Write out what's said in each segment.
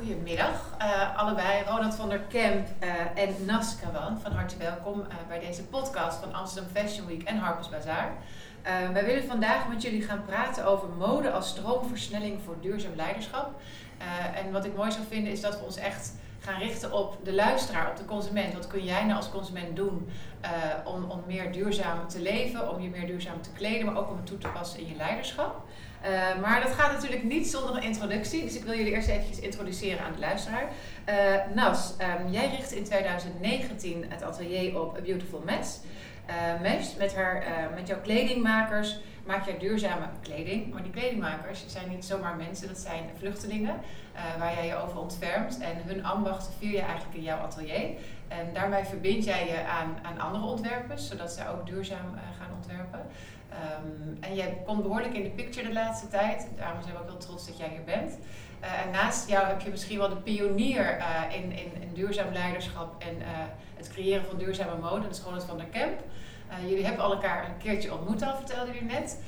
goedemiddag uh, allebei. Ronald van der Kemp uh, en Nas Kawan, van harte welkom uh, bij deze podcast van Amsterdam Fashion Week en Harper's Bazaar. wij willen vandaag met jullie gaan praten over mode als stroomversnelling voor duurzaam leiderschap. en wat ik mooi zou vinden is dat we ons echt gaan richten op de luisteraar, op de consument. Wat kun jij nou als consument doen om, om meer duurzaam te leven, om je meer duurzaam te kleden, maar ook om het toe te passen in je leiderschap. Uh, maar dat gaat natuurlijk niet zonder een introductie. Dus ik wil jullie eerst eventjes introduceren aan de luisteraar. Uh, Nas, um, jij richtte in 2019 het atelier op A Beautiful Mess. Uh, Mesh, met, met jouw kledingmakers maak jij duurzame kleding. Maar die kledingmakers zijn niet zomaar mensen, dat zijn vluchtelingen waar jij je over ontfermt. En hun ambachten vier je eigenlijk in jouw atelier. En daarmee verbind jij je aan, aan andere ontwerpers, zodat zij ook duurzaam gaan ontwerpen. Um, en jij komt behoorlijk in de picture de laatste tijd. Daarom zijn we ook heel trots dat jij hier bent. Uh, en naast jou heb je misschien wel de pionier uh, in, in, in, duurzaam leiderschap en het creëren van duurzame mode. Dat is Ronald van der Kemp. jullie hebben elkaar een keertje ontmoet al, vertelde jullie net.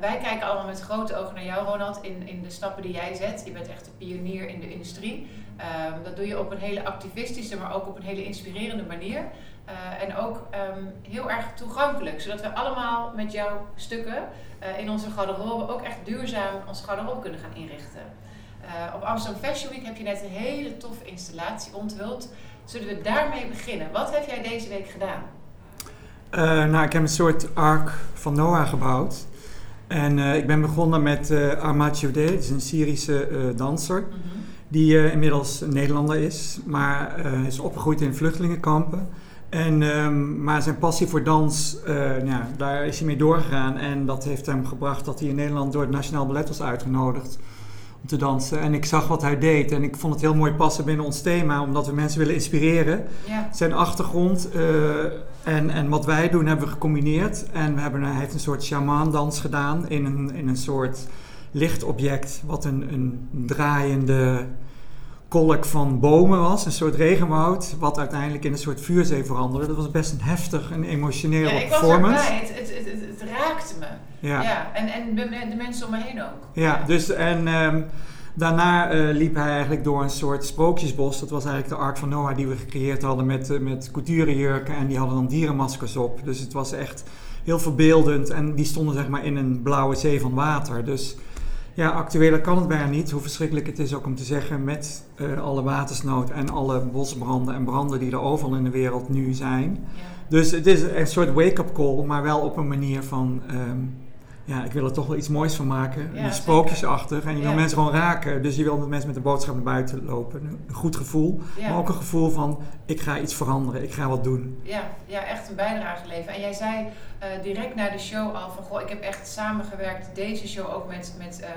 Wij kijken allemaal met grote ogen naar jou, Ronald, in, in de stappen die jij zet. Je bent echt de pionier in de industrie. Um, dat doe je op een hele activistische, maar ook op een hele inspirerende manier. Uh, en ook um, heel erg toegankelijk, zodat we allemaal met jouw stukken uh, in onze garderobe ook echt duurzaam onze garderobe kunnen gaan inrichten. Op Amsterdam Fashion Week heb je net een hele toffe installatie onthuld. Zullen we daarmee beginnen? Wat heb jij deze week gedaan? nou, ik heb een soort ark van Noah gebouwd. En ik ben begonnen met uh, Ahmad Jodé, dat is een Syrische danser. Mm -hmm. Die inmiddels Nederlander is, maar is opgegroeid in vluchtelingenkampen. En, um, maar zijn passie voor dans, ja, daar is hij mee doorgegaan. En dat heeft hem gebracht dat hij in Nederland door het Nationaal Ballet was uitgenodigd om te dansen. En ik zag wat hij deed en ik vond het heel mooi passen binnen ons thema, omdat we mensen willen inspireren. Ja. Zijn achtergrond en, en wat wij doen hebben we gecombineerd. En we hebben, hij heeft een soort shaman-dans gedaan in een, in een soort lichtobject, wat een, een draaiende kolk van bomen was, een soort regenwoud, wat uiteindelijk in een soort vuurzee veranderde. Dat was best een heftig en emotioneel ja, ik performance. Was het, het, het, het, raakte me. Ja. ja. En, en de, mensen om me heen ook. Ja, dus en um, daarna uh, liep hij eigenlijk door een soort sprookjesbos. Dat was eigenlijk de Ark van Noah die we gecreëerd hadden met, uh, met couturejurken en die hadden dan dierenmaskers op. Dus het was echt heel verbeeldend en die stonden zeg maar in een blauwe zee van water. Dus ja, actueler kan het bijna niet. Hoe verschrikkelijk het is ook om te zeggen met uh, alle watersnood en alle bosbranden en branden die er overal in de wereld nu zijn. Ja. Dus het is een soort wake-up call, maar wel op een manier van, um, ja, ik wil er toch wel iets moois van maken. Ja, sprookjesachtig. En je wil mensen gewoon raken. Dus je wil dat mensen met de boodschap naar buiten lopen. Een goed gevoel, maar ook een gevoel van, ik ga iets veranderen, ik ga wat doen. Ja, ja echt een bijdrage leveren. En jij zei uh, direct na de show al van, goh, ik heb echt samengewerkt, deze show ook met... met uh,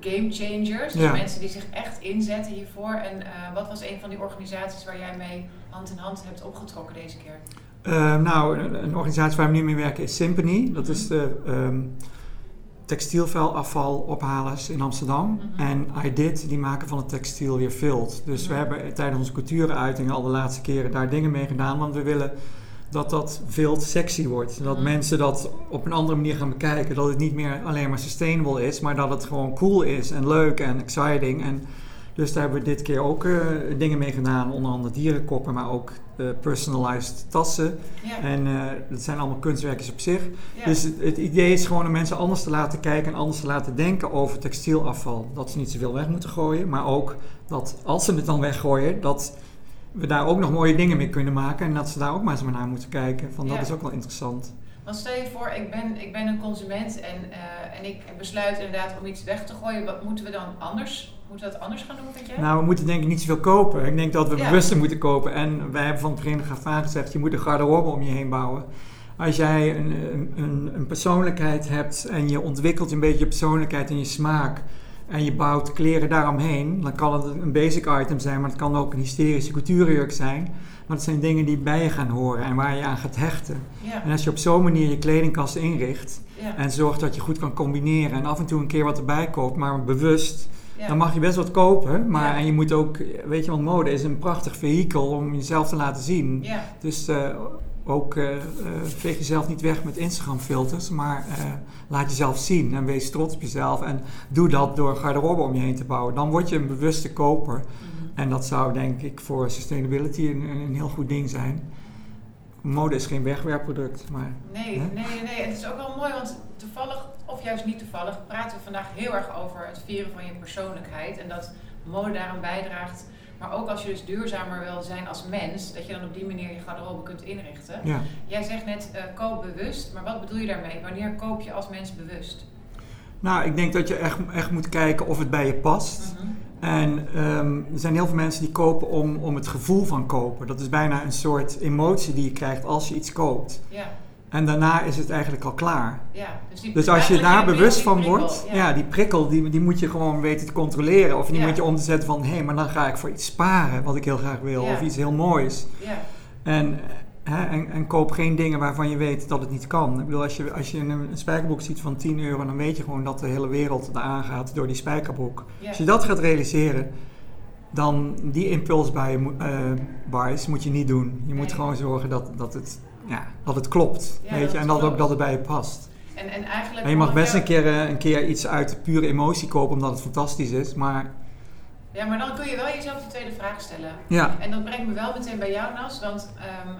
game changers. Dus mensen die zich echt inzetten hiervoor. En wat was een van die organisaties waar jij mee hand in hand hebt opgetrokken deze keer? Uh, nou, een, een, organisatie waar we nu mee werken is Symphony. Dat is de um, textielvuilafvalophalers in Amsterdam. -hmm. En iDid, die maken van het textiel weer vilt. Dus we hebben tijdens onze cultuuruitingen al de laatste keren daar dingen mee gedaan. Want we willen dat dat veel sexy wordt. Dat mm. mensen dat op een andere manier gaan bekijken. Dat het niet meer alleen maar sustainable is, maar dat het gewoon cool is en leuk en exciting. En dus daar hebben we dit keer ook uh, dingen mee gedaan. Onder andere dierenkoppen, maar ook uh, personalized tassen. Ja. En uh, dat zijn allemaal kunstwerkjes op zich. Ja. Dus het, het, idee is gewoon om mensen anders te laten kijken en anders te laten denken over textielafval. Dat ze niet zoveel weg moeten gooien, maar ook dat als ze het dan weggooien, dat we daar ook nog mooie dingen mee kunnen maken. En dat ze daar ook maar eens naar moeten kijken. Van, dat is ook wel interessant. Want stel je voor, ik ben, ik ben een consument en, en ik besluit inderdaad om iets weg te gooien. Wat moeten we dan anders? Moeten we dat anders gaan doen, vind jij? Nou, we moeten denk ik niet zoveel kopen. Ik denk dat we ja. bewuster moeten kopen. En wij hebben van het begin af aan gezegd, je moet een garderobe om je heen bouwen. Als jij een, een, een persoonlijkheid hebt en je ontwikkelt een beetje je persoonlijkheid en je smaak en je bouwt kleren daaromheen, dan kan het een basic item zijn, maar het kan ook een hysterische couturejurk zijn. Maar het zijn dingen die bij je gaan horen en waar je aan gaat hechten. Ja. En als je op zo'n manier je kledingkast inricht ja. en zorgt dat je goed kan combineren en af en toe een keer wat erbij koopt, maar bewust, ja. dan mag je best wat kopen. Maar en je moet ook, weet je, want mode is een prachtig vehikel om jezelf te laten zien. Dus uh, ook uh, veeg jezelf niet weg met Instagram filters, maar laat jezelf zien en wees trots op jezelf. En doe dat door garderobe om je heen te bouwen. Dan word je een bewuste koper. Mhm. En dat zou denk ik voor sustainability een, een heel goed ding zijn. Mode is geen wegwerpproduct, maar... Nee, nee, nee. Het is ook wel mooi, want toevallig, of juist niet toevallig, praten we vandaag heel erg over het vieren van je persoonlijkheid. En dat mode daaraan bijdraagt maar ook als je dus duurzamer wil zijn als mens, dat je dan op die manier je garderobe kunt inrichten. Ja. Jij zegt net uh, koop bewust, maar wat bedoel je daarmee? Wanneer koop je als mens bewust? Nou, ik denk dat je echt, echt moet kijken of het bij je past. Mhm. En ehm, er zijn heel veel mensen die kopen om, om het gevoel van kopen. Dat is bijna een soort emotie die je krijgt als je iets koopt. Ja. En daarna is het eigenlijk al klaar. Ja, dus, dus als je daar bewust van wordt, ja. die prikkel, die, die moet je gewoon weten te controleren. Of die moet je om te zetten van, hé, hey, maar dan ga ik voor iets sparen wat ik heel graag wil. Of iets heel moois. Ja. En, hè, en, en, koop geen dingen waarvan je weet dat het niet kan. Ik bedoel, als je, als je een, een spijkerboek ziet van 10 euro, dan weet je gewoon dat de hele wereld eraan gaat door die spijkerboek. Als je dat gaat realiseren, dan die impulsbuys uh, moet je niet doen. Je moet gewoon zorgen dat, dat het ja, dat het klopt. weet je, en dat ook dat het bij je past. En, en, eigenlijk en je mag best een keer, eh, een keer iets uit pure emotie kopen omdat het fantastisch is, maar... Ja, maar dan kun je wel jezelf de tweede vraag stellen. Ja. En dat brengt me wel meteen bij jou, Nas, want um,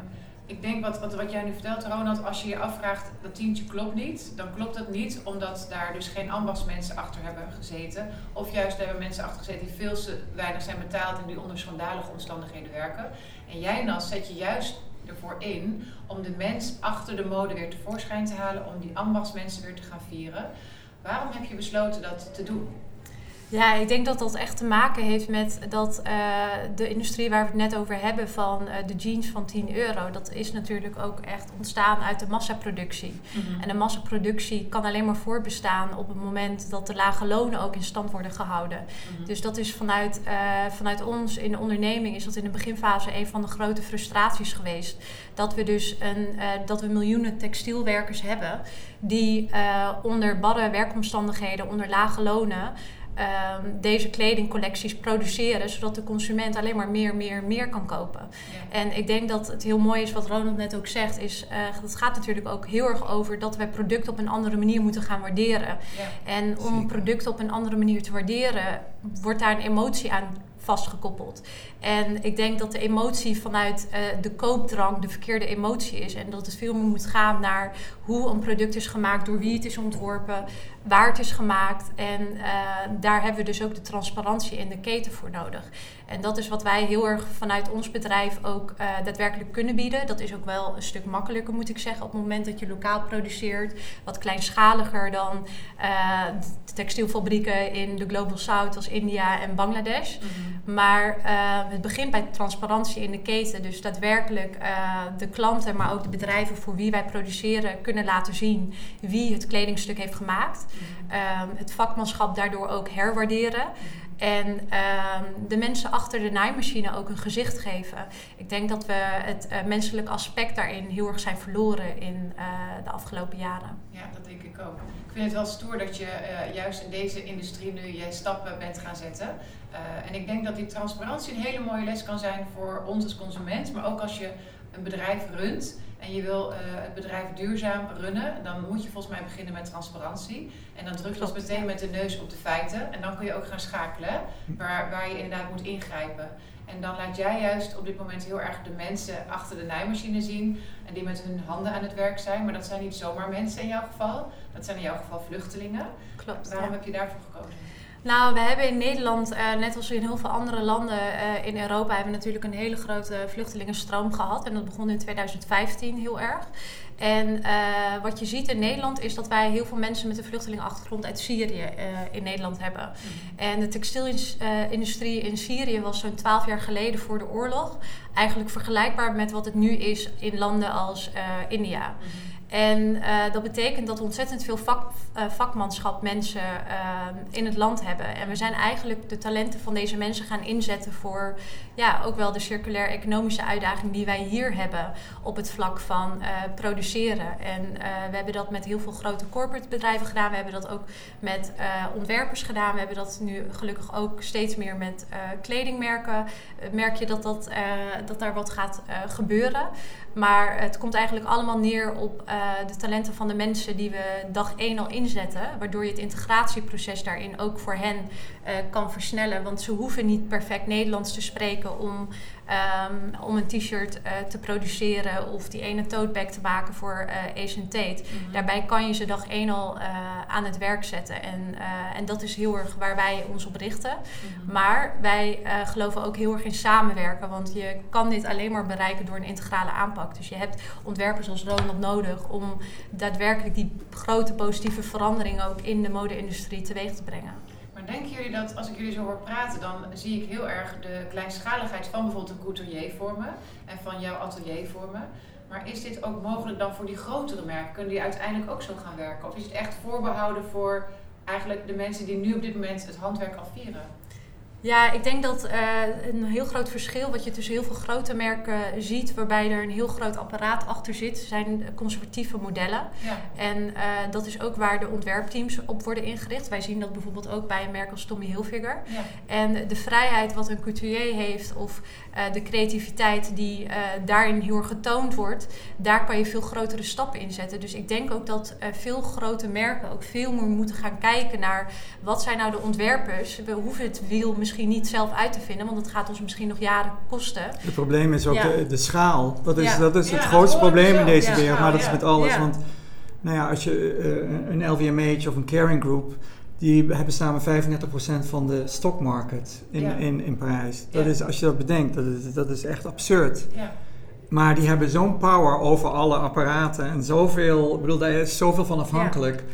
ik denk wat, wat, wat jij nu vertelt, Ronald, als je je afvraagt dat tientje klopt niet, dan klopt dat niet omdat daar dus geen ambachtsmensen achter hebben gezeten. Of juist hebben mensen achter gezeten die veel te weinig zijn betaald en die onder schandalige omstandigheden werken. En jij, Nas, zet je juist ervoor in om de mens achter de mode weer tevoorschijn te halen, om die ambachtsmensen weer te gaan vieren. Waarom heb je besloten dat te doen? Ja, ik denk dat dat echt te maken heeft met dat uh, de industrie waar we het net over hebben van uh, de jeans van 10 euro, dat is natuurlijk ook echt ontstaan uit de massaproductie. Mm En de massaproductie kan alleen maar voorbestaan op het moment dat de lage lonen ook in stand worden gehouden. Mm Dus dat is vanuit, uh, vanuit ons in de onderneming is dat in de beginfase een van de grote frustraties geweest. Dat we dus een, dat we miljoenen textielwerkers hebben die onder barre werkomstandigheden, onder lage lonen. Ehm, deze kledingcollecties produceren, zodat de consument alleen maar meer, meer, meer kan kopen. En ik denk dat het heel mooi is wat Ronald net ook zegt, is uh, het gaat natuurlijk ook heel erg over dat wij producten op een andere manier moeten gaan waarderen. Ja. En om een product op een andere manier te waarderen, wordt daar een emotie aan vastgekoppeld. En ik denk dat de emotie vanuit uh, de koopdrang de verkeerde emotie is. En dat het veel meer moet gaan naar hoe een product is gemaakt, door wie het is ontworpen, waar het is gemaakt. En uh, daar hebben we dus ook de transparantie in de keten voor nodig. En dat is wat wij heel erg vanuit ons bedrijf ook uh, daadwerkelijk kunnen bieden. Dat is ook wel een stuk makkelijker, moet ik zeggen, op het moment dat je lokaal produceert. Wat kleinschaliger dan de textielfabrieken in de Global South als India en Bangladesh. Mhm. Maar het begint bij transparantie in de keten. Dus daadwerkelijk de klanten, maar ook de bedrijven voor wie wij produceren, kunnen laten zien wie het kledingstuk heeft gemaakt. Mm het vakmanschap daardoor ook herwaarderen. En um, de mensen achter de naaimachine ook een gezicht geven. Ik denk dat we het uh, menselijk aspect daarin heel erg zijn verloren in uh, de afgelopen jaren. Ja, dat denk ik ook. Ik vind het wel stoer dat je uh, juist in deze industrie nu je stappen bent gaan zetten. en ik denk dat die transparantie een hele mooie les kan zijn voor ons als consument, maar ook als je een bedrijf runt en je wil uh, het bedrijf duurzaam runnen, dan moet je volgens mij beginnen met transparantie. En dan druk je dus meteen met de neus op de feiten. En dan kun je ook gaan schakelen, waar, waar je inderdaad moet ingrijpen. En dan laat jij juist op dit moment heel erg de mensen achter de naaimachine zien. En die met hun handen aan het werk zijn. Maar dat zijn niet zomaar mensen in jouw geval. Dat zijn in jouw geval vluchtelingen. Klopt. Waarom heb je daarvoor gekozen? Nou, we hebben in Nederland, uh, net als in heel veel andere landen uh, in Europa, hebben we natuurlijk een hele grote vluchtelingenstroom gehad. En dat begon in 2015 heel erg. En uh, wat je ziet in Nederland is dat wij heel veel mensen met een vluchtelingenachtergrond uit Syrië in Nederland hebben. Mhm. En de textielindustrie in Syrië was zo'n twaalf jaar geleden voor de oorlog eigenlijk vergelijkbaar met wat het nu is in landen als India. Mhm. En eh, dat betekent dat we ontzettend veel vak, uh, vakmanschap mensen uh, in het land hebben. En we zijn eigenlijk de talenten van deze mensen gaan inzetten voor ja, ook wel de circulair economische uitdaging die wij hier hebben op het vlak van produceren. En we hebben dat met heel veel grote corporate bedrijven gedaan. We hebben dat ook met ontwerpers gedaan. We hebben dat nu gelukkig ook steeds meer met kledingmerken. merk je dat, dat, dat daar wat gaat gebeuren. Maar het komt eigenlijk allemaal neer op de talenten van de mensen die we dag één al inzetten. Waardoor je het integratieproces daarin ook voor hen uh, kan versnellen. Want ze hoeven niet perfect Nederlands te spreken om Um, om een t-shirt uh, te produceren of die ene tote bag te maken voor uh, Asian Tate. Mm -hmm. Daarbij kan je ze dag één al aan het werk zetten. En, en dat is heel erg waar wij ons op richten. Mm -hmm. Maar wij geloven ook heel erg in samenwerken. Want je kan dit alleen maar bereiken door een integrale aanpak. Dus je hebt ontwerpers als Ronald nodig om daadwerkelijk die grote positieve verandering ook in de mode-industrie teweeg te brengen. Maar denken jullie dat als ik jullie zo hoor praten, dan zie ik heel erg de kleinschaligheid van bijvoorbeeld een couturier vormen en van jouw atelier vormen. Maar is dit ook mogelijk dan voor die grotere merken? Kunnen die uiteindelijk ook zo gaan werken? Of is het echt voorbehouden voor eigenlijk de mensen die nu op dit moment het handwerk afvieren? Ja, ik denk dat uh, een heel groot verschil wat je tussen heel veel grote merken ziet, waarbij er een heel groot apparaat achter zit, zijn conservatieve modellen. Ja. En uh, dat is ook waar de ontwerpteams op worden ingericht. Wij zien dat bijvoorbeeld ook bij een merk als Tommy Hilfiger. Ja. En de vrijheid wat een couturier heeft of uh, de creativiteit die daarin heel erg getoond wordt, daar kan je veel grotere stappen in zetten. Dus ik denk ook dat veel grote merken ook veel meer moeten gaan kijken naar wat zijn nou de ontwerpers. We hoeven het wiel misschien misschien niet zelf uit te vinden, want het gaat ons misschien nog jaren kosten. Het probleem is ook de, de, schaal. Dat is, dat is het grootste probleem in deze wereld, maar dat is met alles. Want nou ja, als je uh, een LVMH of een Caring Group, die hebben samen 35% van de stockmarket in, in, in Parijs. Dat is, als je dat bedenkt, dat is, dat is echt absurd. Maar die hebben zo'n power over alle apparaten en zoveel, ik bedoel, daar is zoveel van afhankelijk.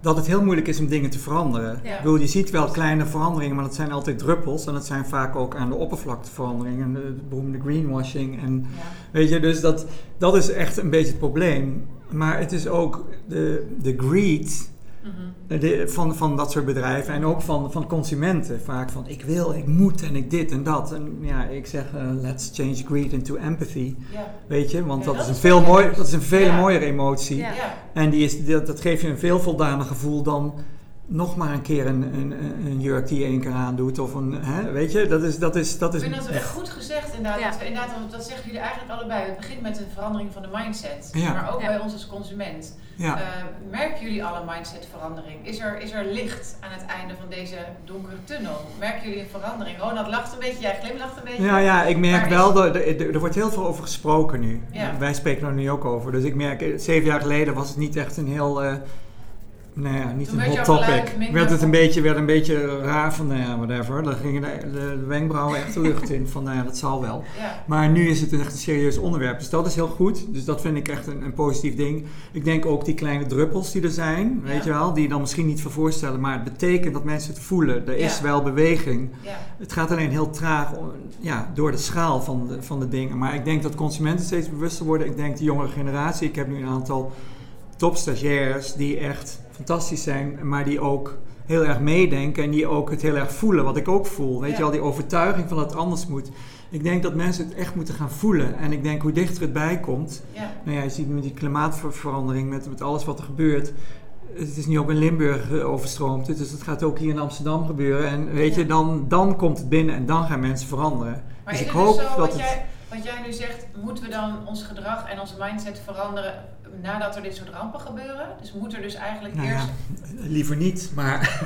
Dat het heel moeilijk is om dingen te veranderen. Ja. Ik bedoel, je ziet wel kleine veranderingen, maar dat zijn altijd druppels. En dat zijn vaak ook aan de oppervlakte veranderingen. De, de beroemde greenwashing. En, ja. Weet je, dus dat, dat is echt een beetje het probleem. Maar het is ook de, de greed Mhm. De, van, van dat soort bedrijven en ook van, van consumenten. Vaak van ik wil, ik moet en ik dit en dat. En ja, ik zeg uh, let's change greed into empathy. Weet je, want ja, dat, dat, is een veel mooi, dat is een veel mooiere emotie. En die is, dat, dat geeft je een veel voldaner gevoel dan nog maar een keer een, een, een jurk die je één keer aandoet. Of een, hè, weet je, dat is, dat is, dat is Ik vind dat echt goed gezegd inderdaad. Ja. Dat, inderdaad dat zeggen jullie eigenlijk allebei. Het begint met een verandering van de mindset. Ja. Maar ook bij ons als consument. Ja. Uh, merken jullie alle mindsetverandering? Is er, is er licht aan het einde van deze donkere tunnel? Merken jullie een verandering? Ronald lacht een beetje, jij glimlacht een beetje. Ja, ja ik merk wel, dat er, er, wordt heel veel over gesproken nu. Wij spreken er nu ook over. Dus ik merk, zeven jaar geleden was het niet echt een heel... Uh, nou ja, niet een hot topic. Werd het een beetje, werd een beetje raar van, nou ja, whatever. Dan gingen de, de, wenkbrauwen echt de lucht in van, nou ja, dat zal wel. Ja. Maar nu is het echt een serieus onderwerp. Dus dat is heel goed. Dus dat vind ik echt een, een positief ding. Ik denk ook die kleine druppels die er zijn, weet je wel, die je dan misschien niet voor voorstellen. Maar het betekent dat mensen het voelen. Er is wel beweging. Het gaat alleen heel traag ja, door de schaal van de, van de dingen. Maar ik denk dat consumenten steeds bewuster worden. Ik denk de jongere generatie. Ik heb nu een aantal topstagiairs die echt fantastisch zijn, maar die ook heel erg meedenken en die ook het heel erg voelen, wat ik ook voel. Weet je wel, die overtuiging van dat het anders moet. Ik denk dat mensen het echt moeten gaan voelen. En ik denk hoe dichter het bij komt. Ja. Nou ja, je ziet met die klimaatverandering, met, met alles wat er gebeurt. Het is nu ook in Limburg uh, overstroomd. Dus het gaat ook hier in Amsterdam gebeuren. En weet je, dan, dan komt het binnen en dan gaan mensen veranderen. Maar dus ik hoop zo, dat. Jij, wat jij nu zegt, moeten we dan ons gedrag en onze mindset veranderen nadat er dit soort rampen gebeuren? Dus moet er dus eigenlijk nou eerst... Ja, liever niet, maar...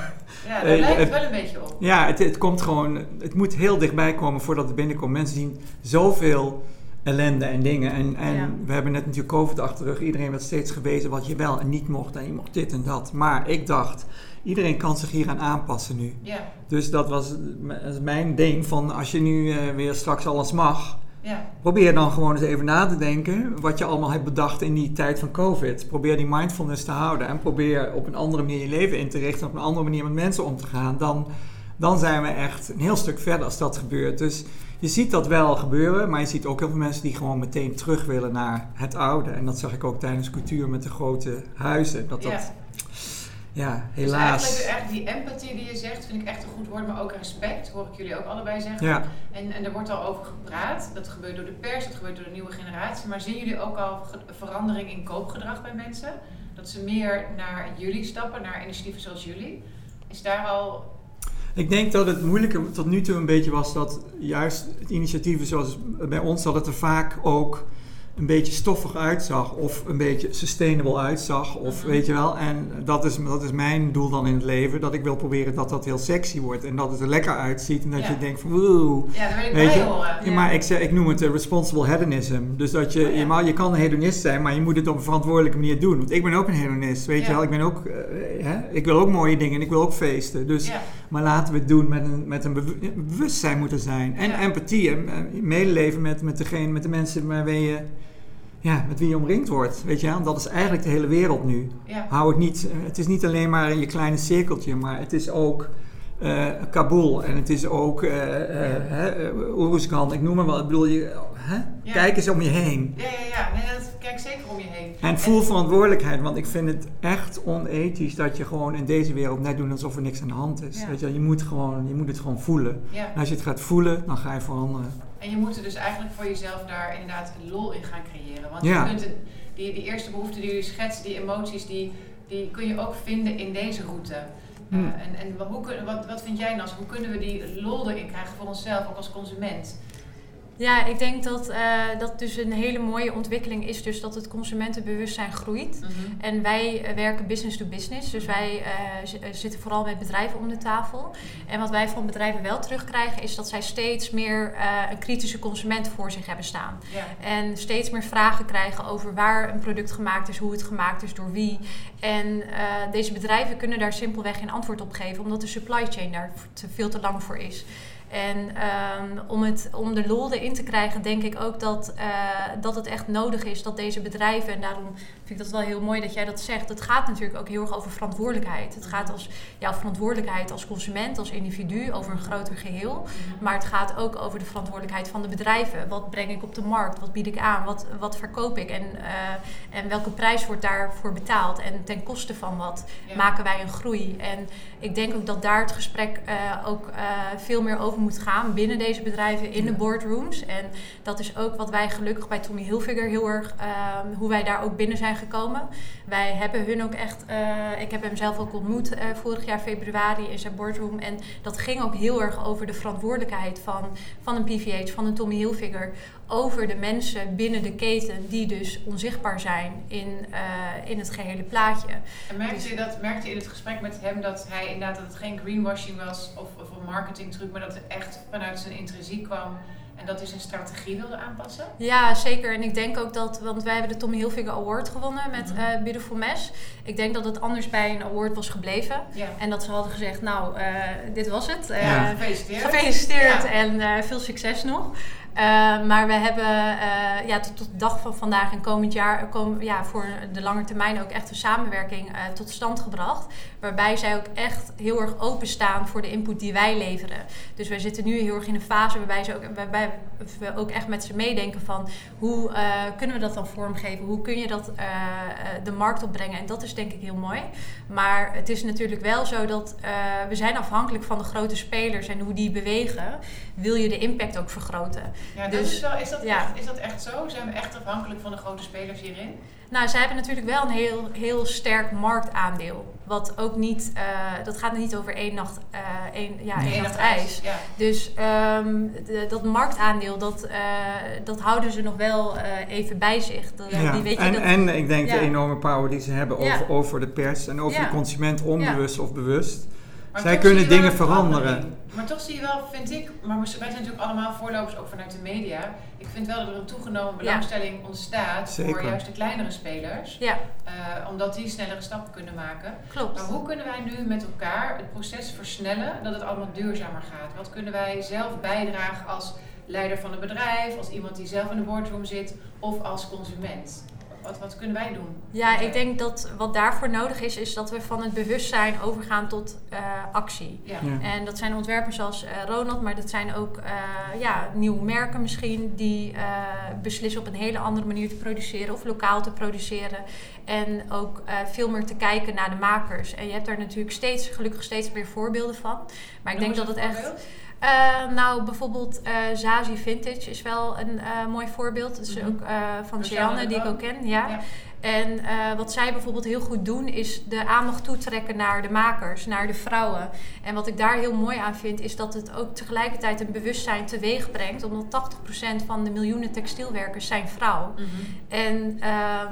ja, daar lijkt het wel een beetje op. Ja, het, het komt gewoon... Het moet heel dichtbij komen voordat het binnenkomt. Mensen zien zoveel ellende en dingen. En, en we hebben net natuurlijk COVID achter de rug. Iedereen werd steeds gewezen wat je wel en niet mocht. En je mocht dit en dat. Maar ik dacht, iedereen kan zich hier aan aanpassen nu. Ja. Dus dat was mijn ding van als je nu uh, weer straks alles mag ja. Probeer dan gewoon eens even na te denken wat je allemaal hebt bedacht in die tijd van COVID. Probeer die mindfulness te houden en probeer op een andere manier je leven in te richten, op een andere manier met mensen om te gaan dan dan zijn we echt een heel stuk verder als dat gebeurt. Dus je ziet dat wel gebeuren, maar je ziet ook heel veel mensen die gewoon meteen terug willen naar het oude. En dat zag ik ook tijdens cultuur met de grote huizen. Dat dat, ja, Dus helaas. eigenlijk, eigenlijk die empathie die je zegt, vind ik echt een goed woord, maar ook respect, hoor ik jullie ook allebei zeggen. Ja. En, en er wordt al over gepraat, dat gebeurt door de pers, dat gebeurt door de nieuwe generatie. Maar zien jullie ook al verandering in koopgedrag bij mensen? Dat ze meer naar jullie stappen, naar initiatieven zoals jullie? Is daar al... Ik denk dat het moeilijke tot nu toe een beetje was dat juist initiatieven zoals bij ons, dat het er vaak ook een beetje stoffig uitzag of een beetje sustainable uitzag of Mhm. weet je wel. En dat is, dat is mijn doel dan in het leven, dat ik wil proberen dat dat heel sexy wordt en dat het er lekker uitziet en dat Ja. je denkt van woe. Ja, daar wil ik Weet je, horen. Ja, maar ik, zeg, ik noem het eh, responsible hedonism. Dus dat je, Oh ja. je, mag- je kan een hedonist zijn, maar je moet het op een verantwoordelijke manier doen. Want ik ben ook een hedonist, weet je wel. Ik, ben ook, eh, hè? ik wil ook mooie dingen en ik wil ook feesten. Dus Ja, maar laten we het doen met een, met een bewu- bewustzijn moeten zijn. En Ja. empathie en eh, medeleven met, met, degene, met de mensen waarmee je, ja, met wie je omringd wordt. Weet je? Dat is eigenlijk de hele wereld nu. ja. Hou het, niet, eh, het is niet alleen maar in je kleine cirkeltje, maar het is ook eh, Kabul en het is ook uh, Oeruzgan. Ik noem maar wat. Ik bedoel, je, hè? Ja. kijk eens om je heen. Ja, ja, ja. Nee, dat kijk zeker om je heen. En voel verantwoordelijkheid, want ik vind het echt onethisch dat je gewoon in deze wereld net doet alsof er niks aan de hand is. Ja. Weet je, je, moet gewoon, je moet het gewoon voelen. Ja. En als je het gaat voelen, dan ga je veranderen. En je moet er dus eigenlijk voor jezelf daar inderdaad lol in gaan creëren. Want je kunt het, die, die eerste behoeften die jullie schetsen, die emoties, die, die kun je ook vinden in deze route. Eh, Hmm. en en hoe kun, wat, wat vind jij Nas? Hoe kunnen we die lol erin krijgen voor onszelf, ook als consument? Ja, ik denk dat eh, dat dus een hele mooie ontwikkeling is, dus dat het consumentenbewustzijn groeit. En wij eh, werken business to business, dus wij eh, zitten vooral met bedrijven om de tafel. En wat wij van bedrijven wel terugkrijgen, is dat zij steeds meer een kritische consument voor zich hebben staan. En steeds meer vragen krijgen over waar een product gemaakt is, hoe het gemaakt is, door wie. En deze bedrijven kunnen daar simpelweg geen antwoord op geven, omdat de supply chain daar te, veel te lang voor is. En ehm, om, het, om de lol erin te krijgen, denk ik ook dat, eh, dat het echt nodig is dat deze bedrijven, en daarom vind ik dat wel heel mooi dat jij dat zegt, het gaat natuurlijk ook heel erg over verantwoordelijkheid. Het gaat als jouw verantwoordelijkheid als consument, als individu, over een groter geheel. Maar het gaat ook over de verantwoordelijkheid van de bedrijven. Wat breng ik op de markt? Wat bied ik aan? Wat, wat verkoop ik? En, eh, en welke prijs wordt daarvoor betaald? En ten koste van wat Ja. maken wij een groei? En ik denk ook dat daar het gesprek eh, ook veel meer over moet gaan binnen deze bedrijven in de boardrooms. En dat is ook wat wij gelukkig bij Tommy Hilfiger heel erg, ehm, hoe wij daar ook binnen zijn gekomen. Wij hebben hun ook echt, eh, ik heb hem zelf ook ontmoet eh, vorig jaar februari in zijn boardroom. En dat ging ook heel erg over de verantwoordelijkheid van, van een PVH, van een Tommy Hilfiger. Over de mensen binnen de keten die dus onzichtbaar zijn in, eh, in het gehele plaatje. En merkte Dus- je, dat, merkte je in het gesprek met hem dat hij inderdaad dat het geen greenwashing was of, of een marketingtruc, maar dat het echt vanuit zijn intrinsiek kwam en dat hij zijn strategie wilde aanpassen? Ja, zeker. En ik denk ook dat, want wij hebben de Tommy Hilfiger Award gewonnen met eh Beautiful Mess. Ik denk dat het anders bij een award was gebleven. En dat ze hadden gezegd, nou, eh, dit was het. Eh, Ja. Gefeliciteerd. Gefeliciteerd Ja. en veel succes nog. Eh, maar we hebben eh, ja, tot, de dag van vandaag en komend jaar ja, voor de lange termijn ook echt een samenwerking eh, tot stand gebracht. Waarbij zij ook echt heel erg openstaan voor de input die wij leveren. Dus wij zitten nu heel erg in een fase waarbij, ze ook, waarbij we ook echt met ze meedenken van hoe kunnen we dat dan vormgeven? Hoe kun je dat de markt opbrengen? En dat is denk ik heel mooi. Maar het is natuurlijk wel zo dat we zijn afhankelijk van de grote spelers en hoe die bewegen. Wil je de impact ook vergroten? Ja, dat Dus, is, wel, is, dat ja. echt, is dat echt zo? Zijn we echt afhankelijk van de grote spelers hierin? Nou, zij hebben natuurlijk wel een heel, heel sterk marktaandeel. Wat ook niet, eh, dat gaat niet over één nacht, eh, één, ja, één nacht nacht ijs. Ja. Dus ehm, de- dat marktaandeel, dat, eh, dat houden ze nog wel eh, even bij zich. Dat, Ja. die weet je en, dat, en ik denk Ja. de enorme power die ze hebben Ja. over, over de pers en over Ja. de consument, onbewust of bewust. Maar Zij kunnen dingen veranderen. Maar toch zie je wel, vind ik, maar wij zijn natuurlijk allemaal voorlopers ook vanuit de media. Ik vind wel dat er een toegenomen belangstelling ontstaat voor juist de kleinere spelers. Ja, eh, omdat die snellere stappen kunnen maken. klopt. Maar hoe kunnen wij nu met elkaar het proces versnellen dat het allemaal duurzamer gaat? Wat kunnen wij zelf bijdragen als leider van een bedrijf, als iemand die zelf in de boardroom zit of als consument? Wat, wat kunnen wij doen? Ja, ik denk dat wat daarvoor nodig is, is dat we van het bewustzijn overgaan tot uh, actie. Ja. Ja. En dat zijn ontwerpers als uh, Ronald, maar dat zijn ook uh, ja, nieuwe merken misschien die beslissen op een hele andere manier te produceren of lokaal te produceren. En ook veel meer te kijken naar de makers. En je hebt daar natuurlijk steeds, gelukkig steeds meer voorbeelden van. Maar ik denk dat het echt. Uh, nou, bijvoorbeeld uh, Zazie Vintage is wel een uh, mooi voorbeeld. Dat is mm -hmm. ook van Gianne, die ik ook ken. Ja. ja. En uh, wat zij bijvoorbeeld heel goed doen, is de aandacht toetrekken naar de makers, naar de vrouwen. En wat ik daar heel mooi aan vind, is dat het ook tegelijkertijd een bewustzijn teweeg brengt. Omdat 80% van de miljoenen textielwerkers zijn vrouw. Mm -hmm. En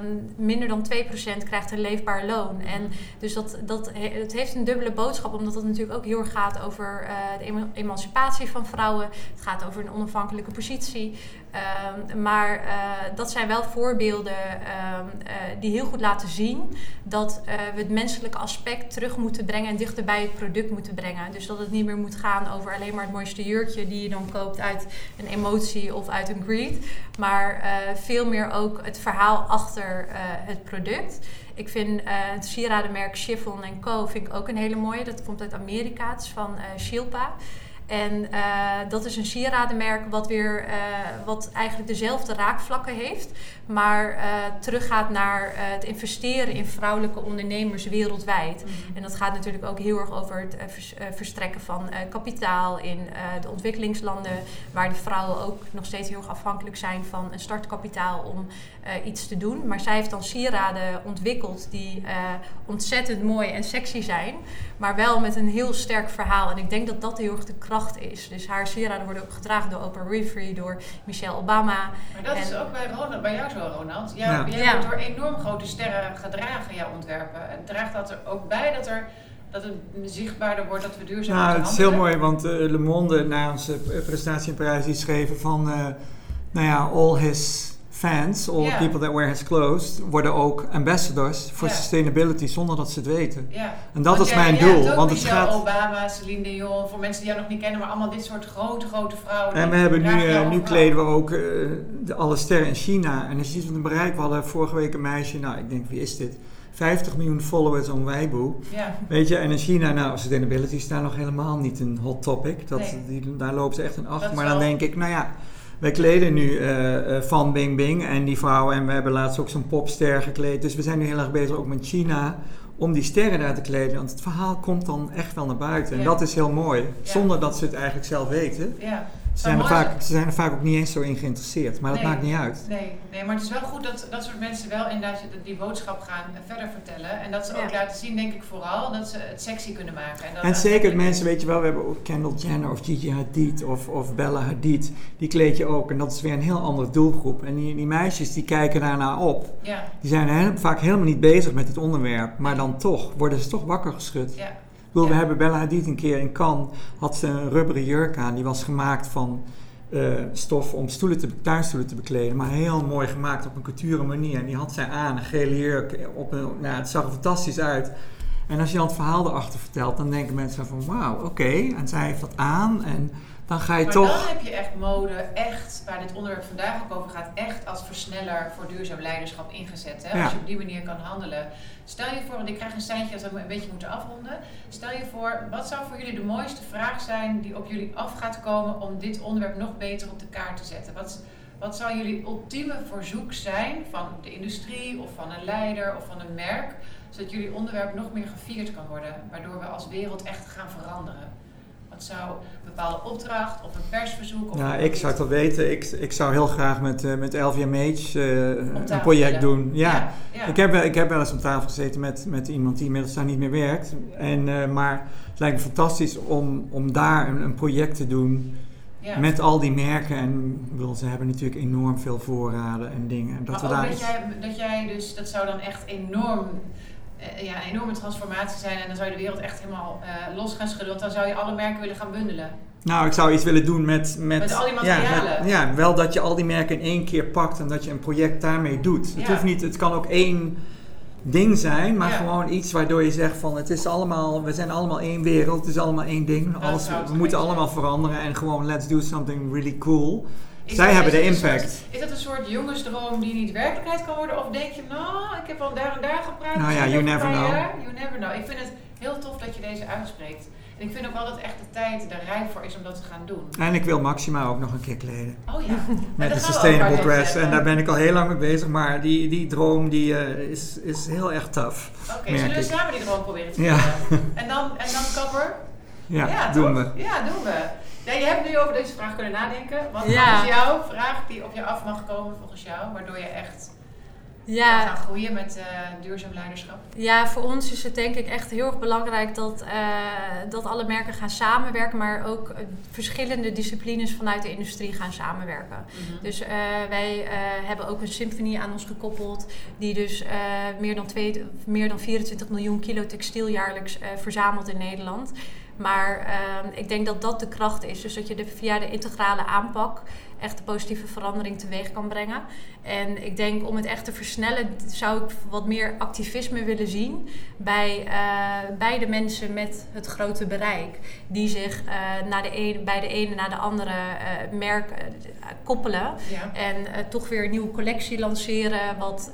um, minder dan 2% krijgt een leefbaar loon. En dus dat, dat, het heeft een dubbele boodschap, omdat het natuurlijk ook heel erg gaat over uh, de emancipatie van vrouwen. Het gaat over een onafhankelijke positie. Um, maar uh, dat zijn wel voorbeelden um, uh, die heel goed laten zien dat uh, we het menselijke aspect terug moeten brengen en dichter bij het product moeten brengen. Dus dat het niet meer moet gaan over alleen maar het mooiste jurkje die je dan koopt uit een emotie of uit een greed. Maar veel meer ook het verhaal achter het product. Ik vind het sieradenmerk Chiffon Co. vind ik ook een hele mooie. Dat komt uit Amerika. Het is van Shilpa. En uh, dat is een sieradenmerk wat weer uh, wat eigenlijk dezelfde raakvlakken heeft, maar uh, teruggaat naar het investeren in vrouwelijke ondernemers wereldwijd. Mm-hmm. En dat gaat natuurlijk ook heel erg over het vers, verstrekken van kapitaal in de ontwikkelingslanden, waar de vrouwen ook nog steeds heel erg afhankelijk zijn van een startkapitaal om iets te doen. Maar zij heeft dan sieraden ontwikkeld die ontzettend mooi en sexy zijn, maar wel met een heel sterk verhaal. En ik denk dat dat heel erg de kracht is. Dus haar sieraden worden ook gedragen door Oprah Winfrey, door Michelle Obama. Maar dat en is ook bij, Ronald, bij jou zo, Ronald. Jij, ja. jij wordt door enorm grote sterren gedragen, jouw ontwerpen. En draagt dat er ook bij dat er dat het zichtbaarder wordt dat we duurzaam Nou, het is heel mooi, want uh, Le Monde na onze presentatie in Parijs die schreven van, uh, nou ja, all his fans, yeah. people that wear his clothes, worden ook ambassadors voor yeah. sustainability zonder dat ze het weten. Yeah. En dat want is mijn doel. Want het gaat. Obama, Celine Dion, voor mensen die jou nog niet kennen, maar allemaal dit soort grote, grote vrouwen. En we hebben nu, uh, nu kleden we ook uh, de, alle sterren in China. En als je ziet wat een bereik, we hadden vorige week een meisje, nou ik denk wie is dit? 50 miljoen followers op Weibo. Ja. Weet je, en in China, nou, sustainability is daar nog helemaal niet een hot topic. Dat, nee. die, daar lopen ze echt een acht. Maar dan denk ik, nou ja, wij kleden nu eh, van Bing Bing en die vrouw. En we hebben laatst ook zo'n popster gekleed. Dus we zijn nu heel erg bezig ook met China om die sterren daar te kleden. Want het verhaal komt dan echt wel naar buiten. En dat is heel mooi. Zonder dat ze het eigenlijk zelf weten. Ja. Ze zijn, er vaak, ze zijn er vaak ook niet eens zo in geïnteresseerd. Maar dat maakt niet uit. Nee, nee, maar het is wel goed dat dat soort mensen wel inderdaad die boodschap gaan eh, verder vertellen. En dat ze ook laten zien, denk ik vooral, dat ze het sexy kunnen maken. En, dat En zeker mensen, weet je wel, we hebben ook Kendall Jenner of Gigi Hadid of, of Bella Hadid. Die kleed je ook. En dat is weer een heel andere doelgroep. En die, die meisjes die kijken daarna op. Ja, Die zijn heel- vaak helemaal niet bezig met het onderwerp. Maar dan toch, worden ze toch wakker geschud. ja, Ik bedoel, we hebben Bella Hadid een keer in Cannes, had ze een rubberen jurk aan. Die was gemaakt van eh, stof om stoelen te, tuinstoelen te bekleden. Maar heel mooi gemaakt op een couture manier. En die had zij aan, een gele jurk. Op een, nou, het zag er fantastisch uit. En als je dan het verhaal erachter vertelt, dan denken mensen van wauw, oké. En zij heeft dat aan. En dan ga je maar toch... dan heb je echt mode, echt, waar dit onderwerp vandaag ook over gaat, echt als versneller voor duurzaam leiderschap ingezet. Hè? Ja. Als je op die manier kan handelen. Stel je voor, want ik krijg een seintje als we een beetje moeten afronden. Stel je voor, wat zou voor jullie de mooiste vraag zijn die op jullie af gaat komen om dit onderwerp nog beter op de kaart te zetten? Wat, wat zou jullie ultieme verzoek zijn van de industrie of van een leider of van een merk, zodat jullie onderwerp nog meer gevierd kan worden, waardoor we als wereld echt gaan veranderen? Wat zou een bepaalde opdracht of een persverzoek? Of een- ik zou het wel weten. Ik, ik zou heel graag met, eh, met LVMH eh, Op een project willen. doen. Ja. ja. Ik, heb, wel- ik heb wel eens op tafel gezeten met, met iemand die inmiddels daar niet meer werkt. En, eh, maar het lijkt me fantastisch om, om daar een, een project te doen ja. met al die merken. En bedoel, ze hebben natuurlijk enorm veel voorraden en dingen. En Dat maar we daar dat jij, dat jij dus, dat zou dan echt enorm, ja, een enorme transformatie zijn en dan zou je de wereld echt helemaal eh, los gaan schudden, want dan zou je alle merken willen gaan bundelen. Nou, ik zou iets willen doen met... Met, Met al die ja, materialen. met- ja, wel dat je al die merken in één keer pakt en dat je een project daarmee doet. Het, Ja. hoeft niet, het kan ook één ding zijn, maar Ja. gewoon iets waardoor je zegt van het is allemaal, we zijn allemaal één wereld, het is allemaal één ding. Alles, we moeten allemaal veranderen en gewoon let's do something really cool. Is Zij dat- hebben de een impact. soort- is dat een soort jongensdroom die niet werkelijkheid kan worden? Of denk je, nou, ik heb al daar en daar gepraat. Nou ja, you never een know. jaar. You never know. Ik vind het heel tof dat je deze uitspreekt. En ik vind ook wel dat echt de tijd er rijp voor is om dat te gaan doen. En ik wil Maxima ook nog een keer kleden. Oh ja. Met de de sustainable dress. En daar ben ik al heel lang mee bezig. Maar die, die droom die, eh, is, is heel erg tough. Oké, zullen we samen die droom proberen te Ja. En dan, en dan kapper? Ja, doen we. Ja, doen we. Ja, je hebt nu over deze vraag kunnen nadenken. Wat Ja. is jouw vraag die op je af mag komen volgens jou? Waardoor je echt Ja, gaan groeien met eh, duurzaam leiderschap? Ja, voor ons is het denk ik echt heel erg belangrijk dat, eh, dat alle merken gaan samenwerken, maar ook eh, verschillende disciplines vanuit de industrie gaan samenwerken. Mhm. Dus wij hebben ook een symfonie aan ons gekoppeld, die dus meer, dan twee, meer dan 24 miljoen kilo textiel jaarlijks verzamelt in Nederland. Maar eh, ik denk dat dat de kracht is. Dus dat je de, via de integrale aanpak echt een positieve verandering teweeg kan brengen. En ik denk om het echt te versnellen, zou ik wat meer activisme willen zien bij, eh, bij de mensen met het grote bereik. Die zich eh, naar de een, bij de ene naar de andere eh, merk koppelen. Ja. En toch weer een nieuwe collectie lanceren, wat,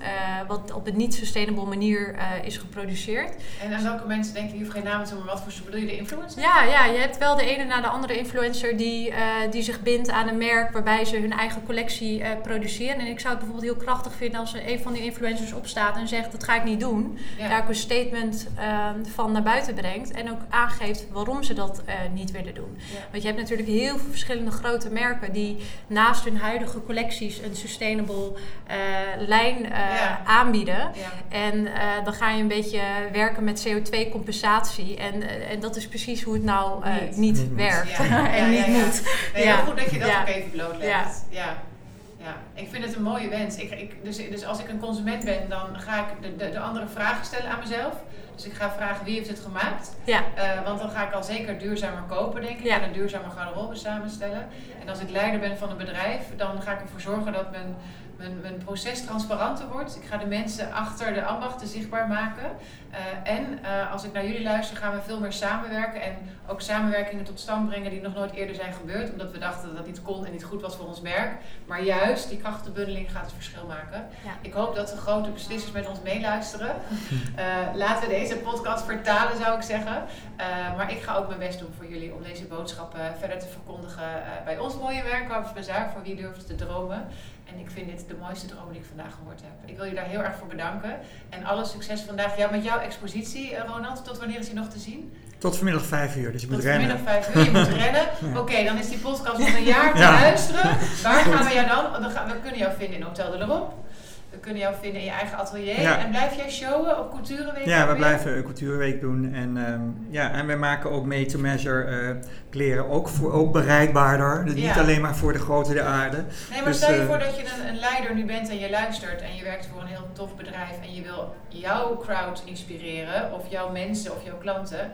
wat op een niet-sustainable manier is geproduceerd. En aan welke mensen denk je, je hoeft geen namen te noemen, maar wat voor bedoel je de influencer? Ja, ja, je hebt wel de ene na de andere influencer die, die zich bindt aan een merk waarbij ze hun eigen collectie eh, produceren. En ik zou het bijvoorbeeld heel krachtig vinden als er een van die influencers opstaat en zegt dat ga ik niet doen. Ja. Daar ook een statement eh, van naar buiten brengt en ook aangeeft waarom ze dat eh, niet willen doen. Ja. Want je hebt natuurlijk heel veel verschillende grote merken die naast hun huidige collecties een sustainable eh, lijn eh, Ja. aanbieden. Ja. En eh, dan ga je een beetje werken met CO2-compensatie. En, en dat is precies hoe het nou eh, Niet. niet, werkt. En ja, niet moet. Nee, Ja. heel goed dat je dat Ja. ook even blootlegt. Ja. Ja. ja. ik vind het een mooie wens. Ik, dus, dus als ik een consument ben, dan ga ik de, de andere vragen stellen aan mezelf. Dus ik ga vragen wie heeft het gemaakt. Ja, Eh, want dan ga ik al zeker duurzamer kopen, denk ik. Ja. En een duurzamer garderobe samenstellen. En als ik leider ben van een bedrijf, dan ga ik ervoor zorgen dat mijn, mijn, mijn proces transparanter wordt. Ik ga de mensen achter de ambachten zichtbaar maken. Eh, en eh, als ik naar jullie luister, gaan we veel meer samenwerken. En ook samenwerkingen tot stand brengen die nog nooit eerder zijn gebeurd. Omdat we dachten dat dat niet kon en niet goed was voor ons merk. Maar juist die krachtenbundeling gaat het verschil maken. Ja. Ik hoop dat de grote beslissers met ons meeluisteren. Laten we deze podcast vertalen, zou ik zeggen. Eh, maar ik ga ook mijn best doen voor jullie om deze boodschappen verder te verkondigen eh, bij ons mooie werk, Harvest Bazaar, voor wie durft te dromen. En ik vind dit de mooiste droom die ik vandaag gehoord heb. Ik wil je daar heel erg voor bedanken. En alle succes vandaag. Ja, met jouw expositie, eh, Ronald. Tot wanneer is die nog te zien? Tot vanmiddag vijf uur, dus je moet Tot rennen. vanmiddag vijf uur. Je moet rennen. Ja. Oké, dan is die podcast nog een jaar te Ja. luisteren. Waar gaan we jou dan? dan gaan, we kunnen jou vinden in Hotel de L'Europe. Kunnen jou vinden in je eigen atelier. Ja. En blijf jij showen op Coutureweek? Ja, we blijven een cultuurweek doen. En, ehm, ja, en we maken ook made-to-measure eh, kleren ook, voor, ook bereikbaarder. Dus Ja. niet alleen maar voor de grote de aarde. Nee, maar Dus, stel je eh, voor dat je een, een leider nu bent en je luistert en je werkt voor een heel tof bedrijf en je wil jouw crowd inspireren, of jouw mensen of jouw klanten,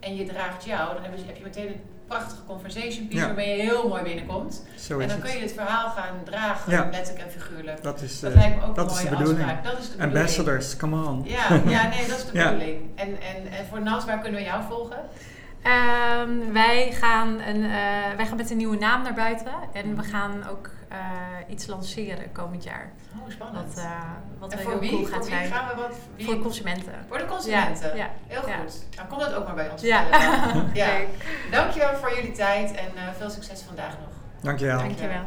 en je draagt jou, dan heb je, heb je meteen een prachtige conversation piece Ja. waarmee je heel mooi binnenkomt. Zo En dan kun je het verhaal gaan dragen, Ja. letterlijk en figuurlijk. Dat is, Dat eh, lijkt me ook dat een is de mooie bedoeling. afspraak. Dat is de bedoeling. Ambassadors, come on. Ja, ja, nee, dat is de Ja. bedoeling. En, en, en voor Nas, waar kunnen we jou volgen? Ehm, wij, gaan een, eh, wij gaan met een nieuwe naam naar buiten. En we gaan ook eh, iets lanceren komend jaar. Oh, spannend. Wat, eh, wat en heel wie? cool voor gaat wie zijn. gaan we wat? Wie? Voor consumenten. Voor de consumenten. Ja. Heel Ja. goed. Dan komt dat ook maar bij ons. Ja. vertellen. ja. Dankjewel voor jullie tijd en eh, veel succes vandaag nog. Dankjewel. dankjewel.